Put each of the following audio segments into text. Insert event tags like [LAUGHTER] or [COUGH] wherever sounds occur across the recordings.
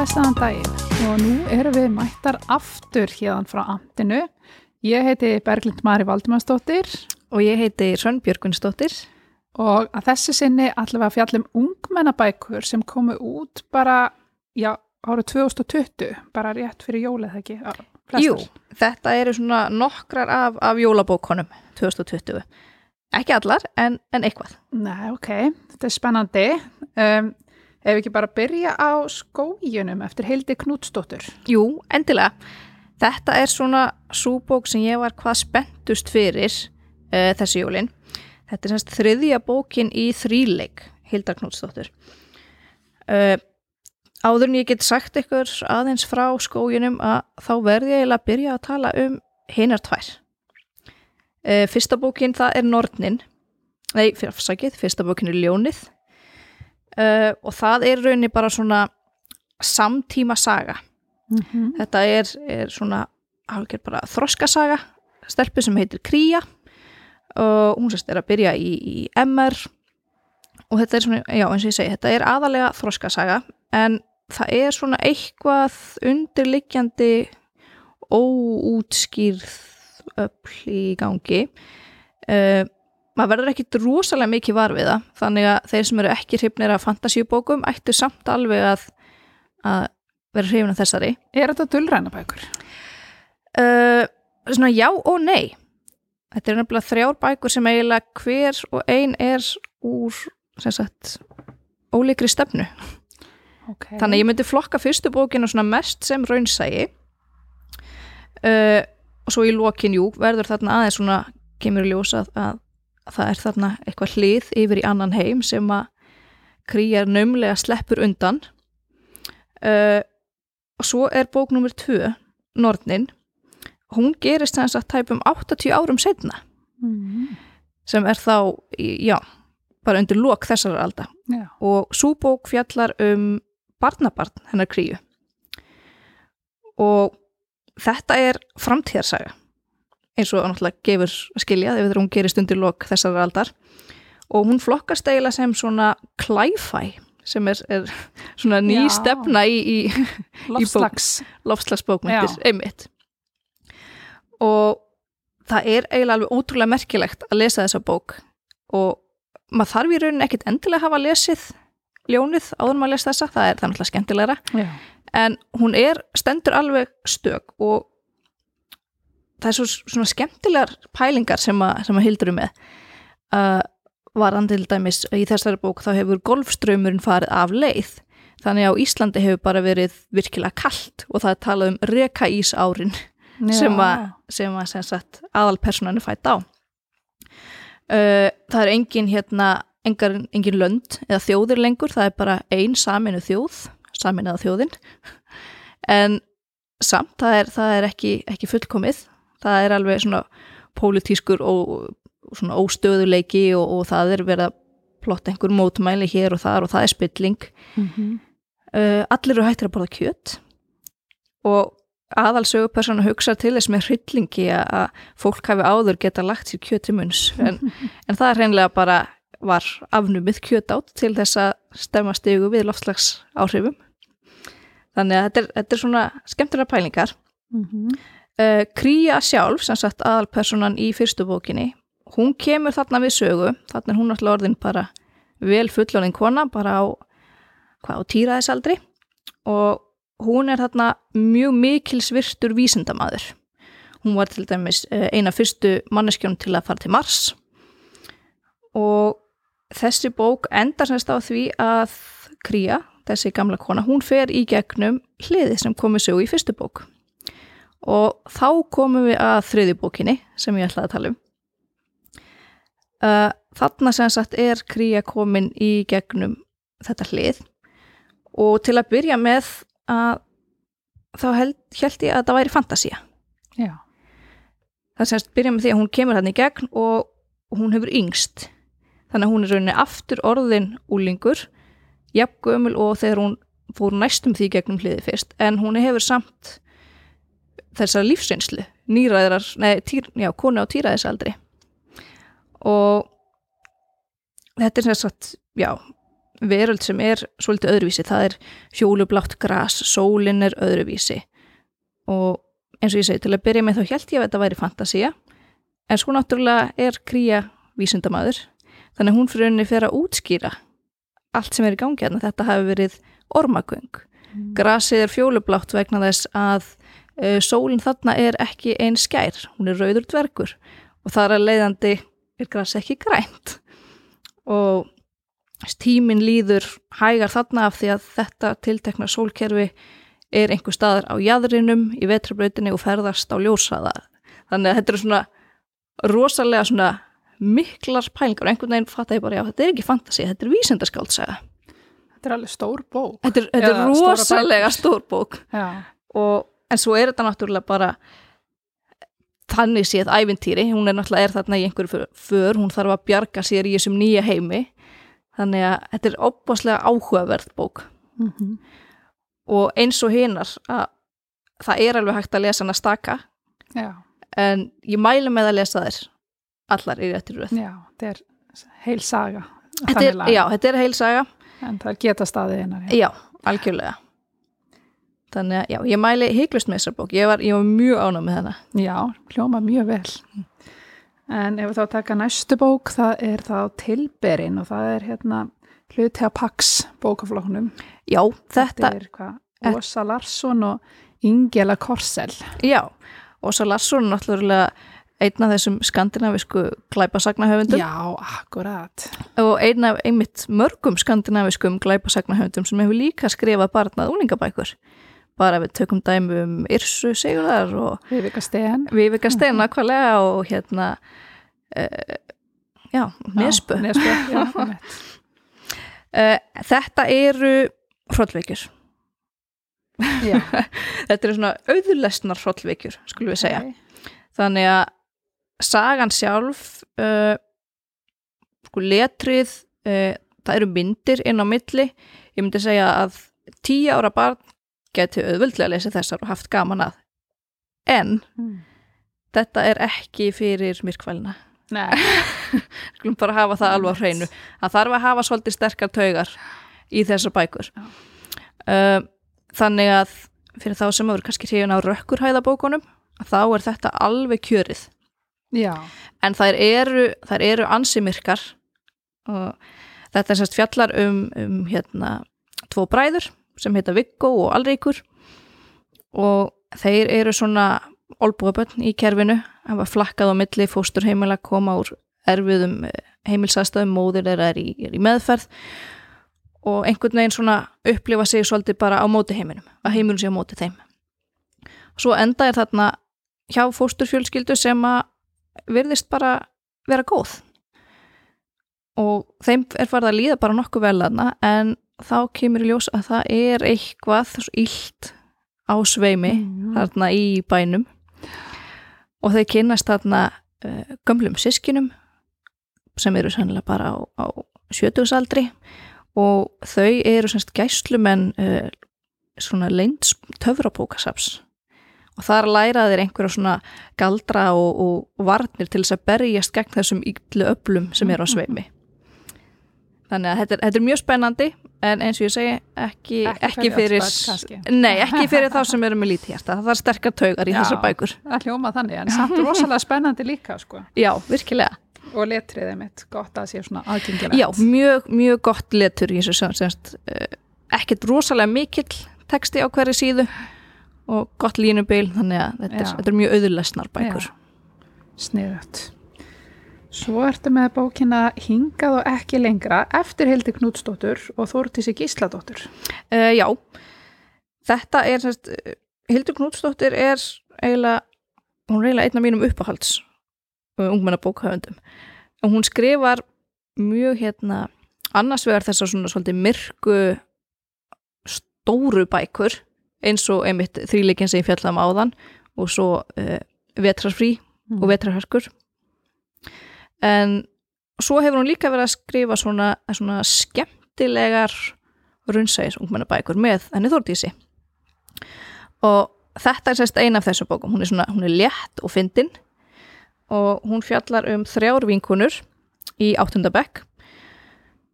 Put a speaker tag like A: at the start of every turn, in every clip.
A: blessaðan daginn og nú erum við mættar aftur hérna frá Amtinu. Ég heiti Berglind Mari Valdimarsdóttir
B: Og ég heiti Hrönn Björgunsdóttir.
A: og að þessi sinni allavega fjallum ungmennabækur sem komu út bara, já, árið 2020, bara rétt fyrir jólið ekki. Flestar.
B: Jú, þetta eru svona nokkrar af, af jólabókonum 2020. Ekki allar, en, en eitthvað.
A: Nei, ok, þetta er spennandi. Um, ef við ekki bara byrja á skójunum eftir Hildi Knútsdóttur.
B: Jú, endilega. Þetta er svona súbók sem ég var hvað spenntust fyrir uh, þessi jólin. Þetta er semst þriðja bókin í þríleik, Hildar Knútsdóttur. Uh, áður en ég get sagt ykkur aðeins frá skójunum að þá verði ég að byrja að tala um hinar tvær. Uh, fyrsta bókin það er Nornin, nei, fyrirsakið, fyrsta bókin er Ljónið uh, og það er rauninni bara svona samtíma saga.
A: Mm -hmm.
B: Þetta er, er svona þroskasaga, stelpu sem heitir Kría og hún sérst er að byrja í, í MR og þetta er svona, já eins og ég segi, þetta er aðalega þroskasaga en það er svona eitthvað undirliggjandi óútskýrð öll í gangi uh, maður verður ekkit rosalega mikið var við það þannig að þeir sem eru ekki hrifnir af fantasíubókum ættu samt alveg að, að vera hrifin af þessari
A: Er þetta dullrænabækur?
B: uh, svona já og nei þetta er nefnilega þrjár bækur sem eiginlega hver og ein er úr sagt ólíkri stefnu
A: Okay.
B: þannig að ég myndi flokka fyrstu bókinu svona mest sem raunsægi uh, og svo í lokin jú verður þarna aðeins svona kemur í ljós að, að, að það er þarna eitthvað hlið yfir í annan heim sem að kríjar naumlega sleppur undan. Uh, og svo er bók nummer tvö Nornin. Hún gerist þess að tæpum 80 árum setna
A: Mm.
B: sem er þá, já bara undir lok þessar alda.
A: Já.
B: og svo bók fjallar um barnabarn hennar kríu. Og þetta er framtíðarsaga eins og náttúrulega gefur að skilja þegar hún gerist undir lok þessar aldar og hún flokkast eiginlega sem svona klæfæ sem er, er svona ný
A: Já.
B: stefna í, í, í bók-
A: Lofslags.
B: lofslagsbókmyndir, einmitt og það er eiginlega alveg ótrúlega merkilegt að lesa þessa bók og maður þarf í rauninni ekkit endilega að hafa lesið ljónið áður en maður les þessa, það er það náttúrulega skemmtilegra
A: Já.
B: en hún er stendur alveg stök og það er svo, svona skemmtilegar pælingar sem að, sem að hildur með. Uh, varan til dæmis í þessari bók þá hefur golfströymurinn farið af leið. Þannig að Íslandi hefur bara verið virkilega kallt og það er talað um reka ís árin sem að, sem að sem sagt, aðalpersonan er fætt á. Uh, það er engin hérna engar, engin lönd eða þjóðir lengur, það er bara ein saminu þjóð, saminaða þjóðin. En samt það er, það er ekki, ekki fullkomið það er alveg svona pólitískur og svona óstöðuleiki og, og það er verið að plotta einhver mótmæli hér og þar og það er spilling
A: mm -hmm.
B: uh, allir eru hættir að borða kjöt og aðalsögupersonu hugsa til þess með hryllingi að fólk hafi áður geta lagt sér kjöt til munns en, [LAUGHS] en það er hreinlega bara var afnumið kjöt átt til þess að stemma stigu við loftslags áhrifum þannig að þetta er, þetta er svona skemmtilega pælingar
A: Mm -hmm.
B: Uh, Kría sjálf, sem sagt aðalpersonan í fyrstu bókinni, hún kemur þarna við sögu, þarna er hún alltaf orðin bara vel fullónin kona, bara á, hvað, á týraðisaldri og hún er þarna mjög mikilsvirtur vísindamaður. Hún var til dæmis uh, eina fyrstu manneskjón til að fara til Mars. Og þessi bók endar semst á því að Kría, þessi gamla kona, hún fer í gegnum hliðið sem komið sögu í fyrstu bók og þá komum við að þriði bókinni sem ég ætlaði að tala um. Uh, þarna sem sagt er kría komin í gegnum þetta hlið. Og til að byrja með að þá held, held ég að það væri fantasía.
A: Já.
B: það semst byrja með því að hún kemur hann í gegn og hún hefur yngst. Þannig að hún er rauninni aftur orðin úlingur, jafn gömul og þegar hún fór næstum því gegnum hliði fyrst en hún hefur samt þessar lífsreynslu nýræðrar, nei, týr, já, konu á týræðisaldri og þetta er sem sagt, já veröld sem er svolítið öðruvísi, það er fjólublátt gras, sólin er öðruvísi. Og eins og ég segi til að byrja með þá held ég að þetta væri fantasía en svo náttúrulega er kría vísindamaður þannig að hún fyrir henni fyrir að útskýra allt sem er í gangi hérna, þetta hafi verið ormagöng.
A: Mm.
B: grasið er fjólublátt vegna þess að uh, sólin þarna er ekki einn skær, hún er rauður dvergur og þar að leiðandi er grasið ekki grænt. Og tíminn líður hægar þarna af því að þetta tiltekna sólkerfi er einhver staðar á jæðrinum í vetrabrautinni og ferðast á ljósaða þannig að þetta er svona rosalega svona miklar pælingar og einhvern veginn fatta ég bara já þetta er ekki fantasi, þetta er vísindaskáldsæða
A: Þetta er alveg stór bók.
B: þetta er, þetta er rosalega stór bók.
A: Já,
B: og, en svo er þetta náttúrulega bara þannig séð ævintýri, hún er náttúrulega er þarna í einhverju för, hún þarf að bjarga sér í þessum nýja heimi. Þannig að þetta er opaslega áhugaverð bók.
A: Mm
B: og eins og hinar að það er alveg hægt að lesa hana staka.
A: Já,
B: en ég mælu með að lesa þér allar í réttir röð.
A: Já, þetta er heil saga.
B: þetta er, já, þetta er heil saga.
A: En það er geta staðið einar.
B: já, algjörlega þannig að já, ég mæli hygglust með þessar bók ég var, ég var mjög ánað með hana
A: Já, hljóma mjög vel. En ef við þá taka næstu bók, það er þá Tilberin og það er hérna hluti að Pax bókafloknum.
B: já, þetta,
A: er hvað, Ósa Larsson og Ingela Korsel.
B: Já, svo Larsson er náttúrulega einn af þessum skandinavisku glæpasagnahöfundum
A: Já, akkurat.
B: og einn af einmitt mörgum skandinaviskum glæpasagnahöfundum sem hefur líka skrifað barnað úlingabækur. Bara við tökum dæmi um Yrsu Sigurðar og
A: Vivika Steen.
B: Vivika Stein nakvalega og hérna uh, já, [LAUGHS]
A: einmitt.
B: Uh, þetta eru hrollveikjur.
A: já. [LAUGHS]
B: Þetta eru svona auðlesnar hrollveikjur, skulum við segja.
A: Ok.
B: þannig að sagan sjálf uh, sko letrið uh, það eru myndir inn á milli ég myndi segja að tíu ára barn geti auðvöldlega lesa þessar og haft gaman að. En
A: Mm.
B: þetta er ekki fyrir myrkvælina
A: Nei, [LAUGHS]
B: skulum bara hafa það alveg á hreinu að þarf að hafa svolítið sterkar taugar í þessar bækur. Uh, þannig að fyrir þá sem eru kannski hrifin á rökkurhæðabókunum þá er þetta alveg kjörið.
A: Já,
B: en þær eru, þær eru ansimirkar og þetta er sérst fjallar um, um hérna tvo bræður sem heita Viggo og Alríkur. Og þeir eru svona olbúabönn í kerfinu hafa flakkað á milli fósturheimila koma úr erfiðum eh, heimilsastöðum móðir þeirra er í, er í meðferð. Og einhvern veginn svona upplifa sig svolítið bara á móti heiminum að heiminum sé á móti þeim. Svo enda er þarna hjá fósturfjölskyldu sem að virðist bara vera góð. Og þeim er farið að líða bara nokkuð vel aðna en þá kemur í ljós að það er eitthvað illt á sveimi
A: Mm.
B: þarna í bænum. Og þeir kynnast þarna uh, gömlum sískinum sem eru sennilega bara á, á sjötugsaldri. Og þau eru semst gæslumenn uh, svona leinds töfrapókasaps og þar læra þeir einhverja svona galdra og, og varnir til þess að berjast gegn þessum yllu öflum sem eru á sveimi þannig að þetta er, þetta er mjög spennandi en eins og ég segi ekki,
A: Ekki
B: ekki,
A: fyrir
B: fyrir, nei, ekki fyrir þá sem eru með lítið hjarta það þarf sterkar taugar í
A: Já.
B: þessar bækur
A: það hljóma þannig, en samt rosalega spennandi líka, sko.
B: já, virkilega
A: Og letriðið mitt, gott að sé svona aðgengilegt.
B: já, mjög, mjög gott letur í þessu sem, semst, uh, ekkert rosalega mikill texti á hverju síðu og gott línubil þannig að þetta er, þetta er mjög auðlesnar bækur
A: Sniðut. Svo ertu með bókina Hingað og ekki lengra eftir Hildi Knútsdóttur og Þórtísi Gísladóttur.
B: Uh, já, þetta er semst, uh, Hildur Knútsdóttir er eiginlega, hún er eiginlega einn af mínum uppáhalds uh, ungmennabókhöfundum. Og hún skrifar mjög hérna annars vegar þessar svona svolítið myrku stóru bækur eins og einmitt þrýleikin sem ég fjallaði um áðan og svo uh, vetrarfrí og vetrarhörskur en svo hefur hún líka verið að skrifa svona, svona skemmtilegar runnsæðis ungmennabækur með henni Þórdísi. Og þetta er sérst eina af þessu bókum. Hún er, svona, hún er létt og fyndin. Og hún fjallar um þrjár vinkunur í áttundabekk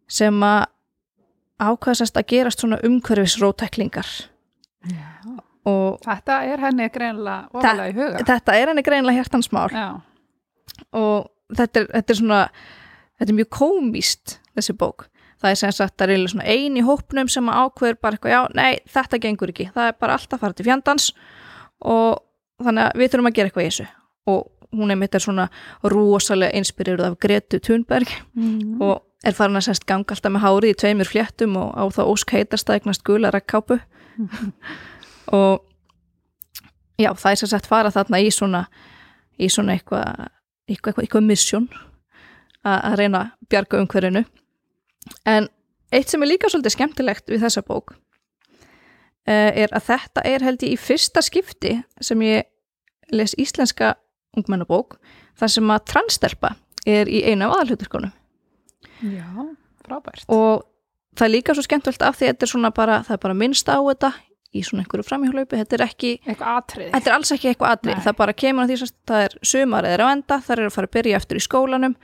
B: sem að ákvæðast að gerast svona umhverfisrótæklingar og
A: Þetta er henni greinlega ofalega í huga.
B: þetta er henni greinilega hjertansmál
A: Já,
B: og þetta er, þetta er svona þetta er mjög komíst þessi bók. Það er sem sagt að reyna svona ein í hópnum sem ákveður bara eitthvað, já, nei, þetta gengur ekki. Það er bara alltaf að fara til fjandans og þannig að við þurfum að gera eitthvað í þessu. Og hún er mitt er svona rosalega inspireruð af Gretu Thunberg
A: mm.
B: og er farin að sérst ganga alltaf með hárið í tveimur fléttum og á það ósk heitast að eignast gula rakkápu og já, það er sem sagt fara þarna í svona í svona eitthvað eitthvað, eitthvað, eitthvað mission að reyna að bjarga umhverfinu en eitt sem er líka svolítið skemmtilegt við þessa bók eh, er að þetta er held ég í fyrsta skipti sem ég les íslenska ungmennabók þar sem að transstelpa er í einu af aðalhuturkonum
A: Já, frábært.
B: og það er líka svo skemmtilegt af því að þetta er svona bara, það er bara minnst á þetta í svona einhverju framhjálaupi, þetta er ekki þetta er alls ekki eitthvað atrið,
A: Nei.
B: það bara kemur að því að það er sumarið er á enda, það er að fara að byrja eftir í skólanum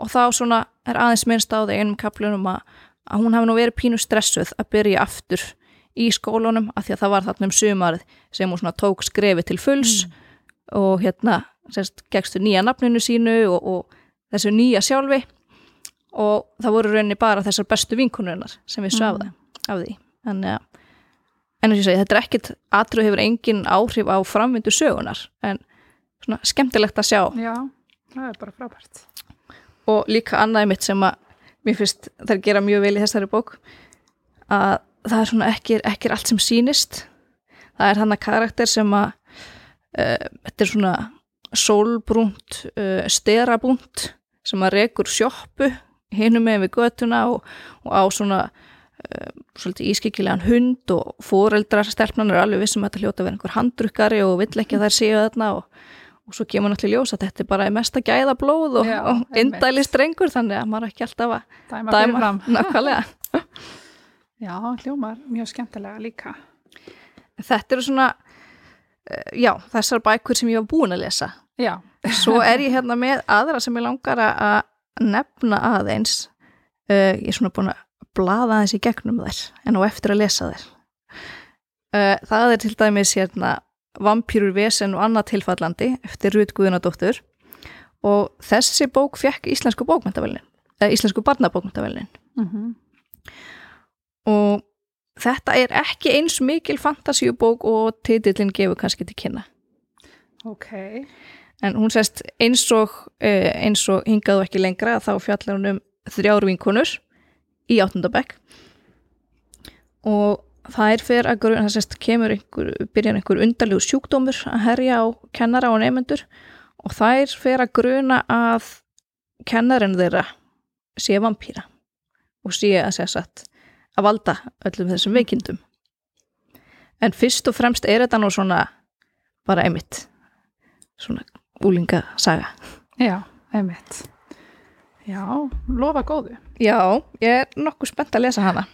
B: og þá svona er aðeins minnst á það einum kaplunum að, að hún hafi nú verið pínu stressuð að byrja aftur í skólanum af því að það var þarna um sumarið sem hún svona tók skrefi til fulls og hérna sérst, gegstu nýja nafninu sínu og, og þessu nýja sjálfi og það voru rauninni bara þessar bestu vinkonunnar sem vissu af,
A: Mm.
B: af því þannig að en þess að þetta er ekkit atrið hefur engin áhrif á framvindu sögunar en svona skemmtilegt að sjá
A: Já, það er bara frábært.
B: og líka annaði mitt sem að mér finnst þær gera mjög vel í þessari bók að það er svona ekki, ekki allt sem sýnist það er hann að karakter sem að uh, þetta er svona sólbrúnt uh, sterabúnt sem að rekur sjoppu hinum með við götuna og, og á svona svolítið ískikilegan hund og foreldrar stelpnan er alveg vissum að þetta hljóta að vera einhver handrukkari og vill ekki að þær séu þarna og og svo kemur náttúrulega ljós að þetta er bara í mesta gæða blóð og, og indæli strengur þannig að maður er ekki alltaf að
A: Dæma, Dæma. [LAUGHS]
B: nákvæmlega. [LAUGHS]
A: Já, hljómar mjög skemmtilega líka.
B: Þetta eru svona, uh, já, þessar bækur sem ég var búin að lesa.
A: Já,
B: Svo er ég hérna með aðra sem ég langar að nefna aðeins. Uh, ég er svona búin að blaða í gegnum þær en á eftir að lesa þær. Uh, það er til dæmis hérna Vampýrur vesen og annað tilfallandi eftir Rut Guðnadóttur og þessi bók fekk íslensku bókmyndavelin, eða íslensku barnabókmyndavelin.
A: mm
B: og þetta er ekki eins mikil fantasíubók og titillin gefur kannski til kynna
A: ok.
B: en hún sést eins og eh, eins og hingaðu ekki lengra þá fjallar hún um þrjár vinkonur í áttundabekk og það er fyrir að grunna, það sést kemur einhver, byrjar einhver undarlegu sjúkdómur að herja á kennara og nefnendur og það er fyrir að gruna að kennarinn þeirra sé vampýra og sé að segja satt að valda öllum þessum veikindum. En fyrst og fremst er þetta nú svona bara einmitt svona úlinga saga
A: Já, einmitt. Já, lofa góðu.
B: Já, ég er nokkuð spennt að lesa hana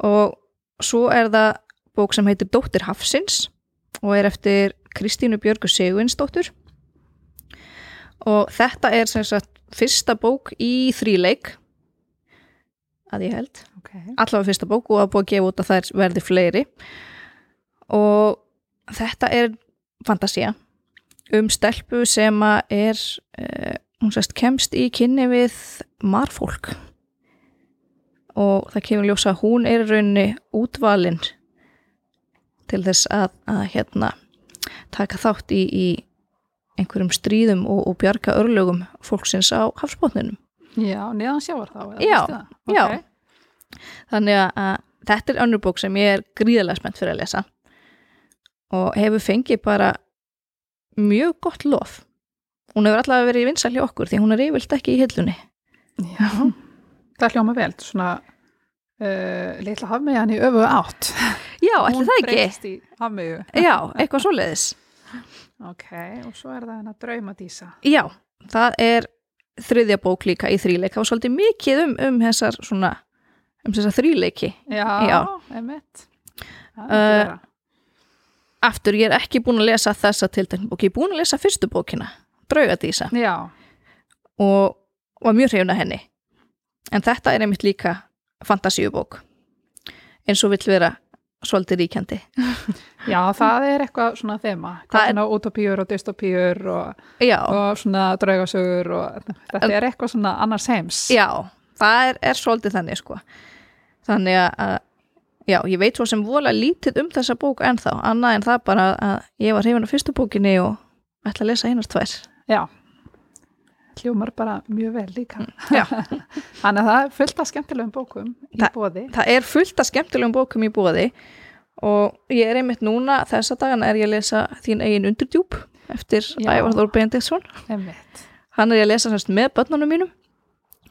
B: og svo er það bók sem heitir Dóttir Hafsins og er eftir Kristínu Björgu Seguinsdóttur og þetta er sem sagt fyrsta bók í þríleik að ég held
A: Ok.
B: allavega fyrsta bók og að búið að gefa út að þær verði fleiri og þetta er fantasía um stelpu sem er uh, hún sérst kemst í kynni við marfólk og það kemur ljósa að hún er í rauninni útvalin til þess að, að hérna taka þátt í, í einhverjum stríðum og, og bjarga örlögum fólksins á hafsbótninum
A: Já, neðan sjávar þá.
B: Já,
A: það?
B: já. Þannig að, að þetta er önnur bók sem ég er gríðarlega spennt fyrir að lesa og hefur fengið bara mjög gott lof. Hún hefur allavega verið vinsæl hjá okkur því hún er yfirlt ekki í hillunni.
A: Já, það hljóma vel, svona uh, litla hafmeyjan í öfu átt.
B: Já, ætli það ekki?
A: breytist í hafmeyju.
B: Já, eitthvað svoleiðis.
A: Ok, og svo er það hennar draumadísa.
B: Já, það er þriðja bók líka í þríleik. Það var svolítið mikið um, um þessar svona, um þessar þríleiki.
A: Já,
B: Já.
A: einmitt. Það
B: Uh, Aftur, ég er ekki búin að lesa þessa tiltekn bók. Ég er búin að lesa fyrstu bókina, Draugadísa.
A: Já,
B: og var mjög hrifna henni. En þetta er einmitt líka fantasíubók. Eins og vill vera svolítið ríkjandi.
A: Já, það er eitthvað svona þema,
B: er-
A: svona utopíur og dystopíur og, og svona draugasögur og þetta er eitthvað svona annars heims.
B: já það er, er svolítið þannig sko. Þannig að já, ég veit svo sem vola lítið um þessa bók ennþá, annað en það bara að ég var hrifin á fyrstu bókinni og ætla að lesa einast tvær
A: Já, hljómar bara mjög vel líka.
B: Já. [LAUGHS]
A: Þannig að það er fullt af skemmtilegum bókum í
B: Það-
A: bóði.
B: það er fullt af skemmtilegum bókum í bóði og ég er einmitt núna þessa dagana er ég að lesa þín eigin undurdjúp eftir
A: Já.
B: Ævar Þór Benediktsson
A: Einmitt.
B: hann er ég að lesa semst með börnunum mínum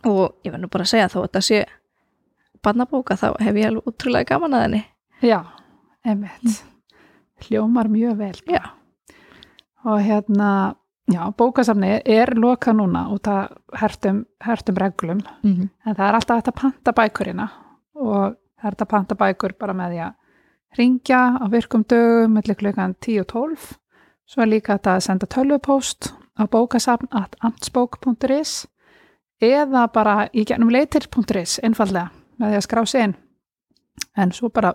B: og ég verð nú bara að segja þó að þetta sé barnabóka þá hef ég alveg útrúlega gaman að henni
A: Já, einmitt. Hljómar mjög vel.
B: Já.
A: Og hérna, já, bókasafni er lokað núna út af hertum, hertum reglum.
B: Mm -hmm.
A: en það er alltaf að panta bækurina og það er að panta bækur bara með því að ringja á virkum dögum mellir klukkan 10 og 12 svo er líka hægt að senda tölvupóst á bókasafn.amtsbók.is eða bara í gennum leitir.is einfallega með því að skrá sig inn. En svo bara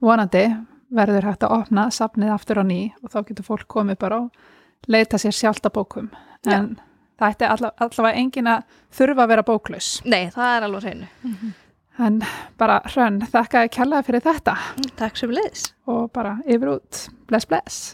A: vonandi verður hægt að opna safnið aftur á ný og þá getur fólk komið bara og leita sér sjálft að bókum. En það ætti alla, allavega engin að þurfa að vera bóklaus.
B: Nei, það er alveg hreinu.
A: En bara hrönn, þakka að kjallaði fyrir þetta.
B: Takk sem leiðis
A: og bara yfir út. Bless, bless.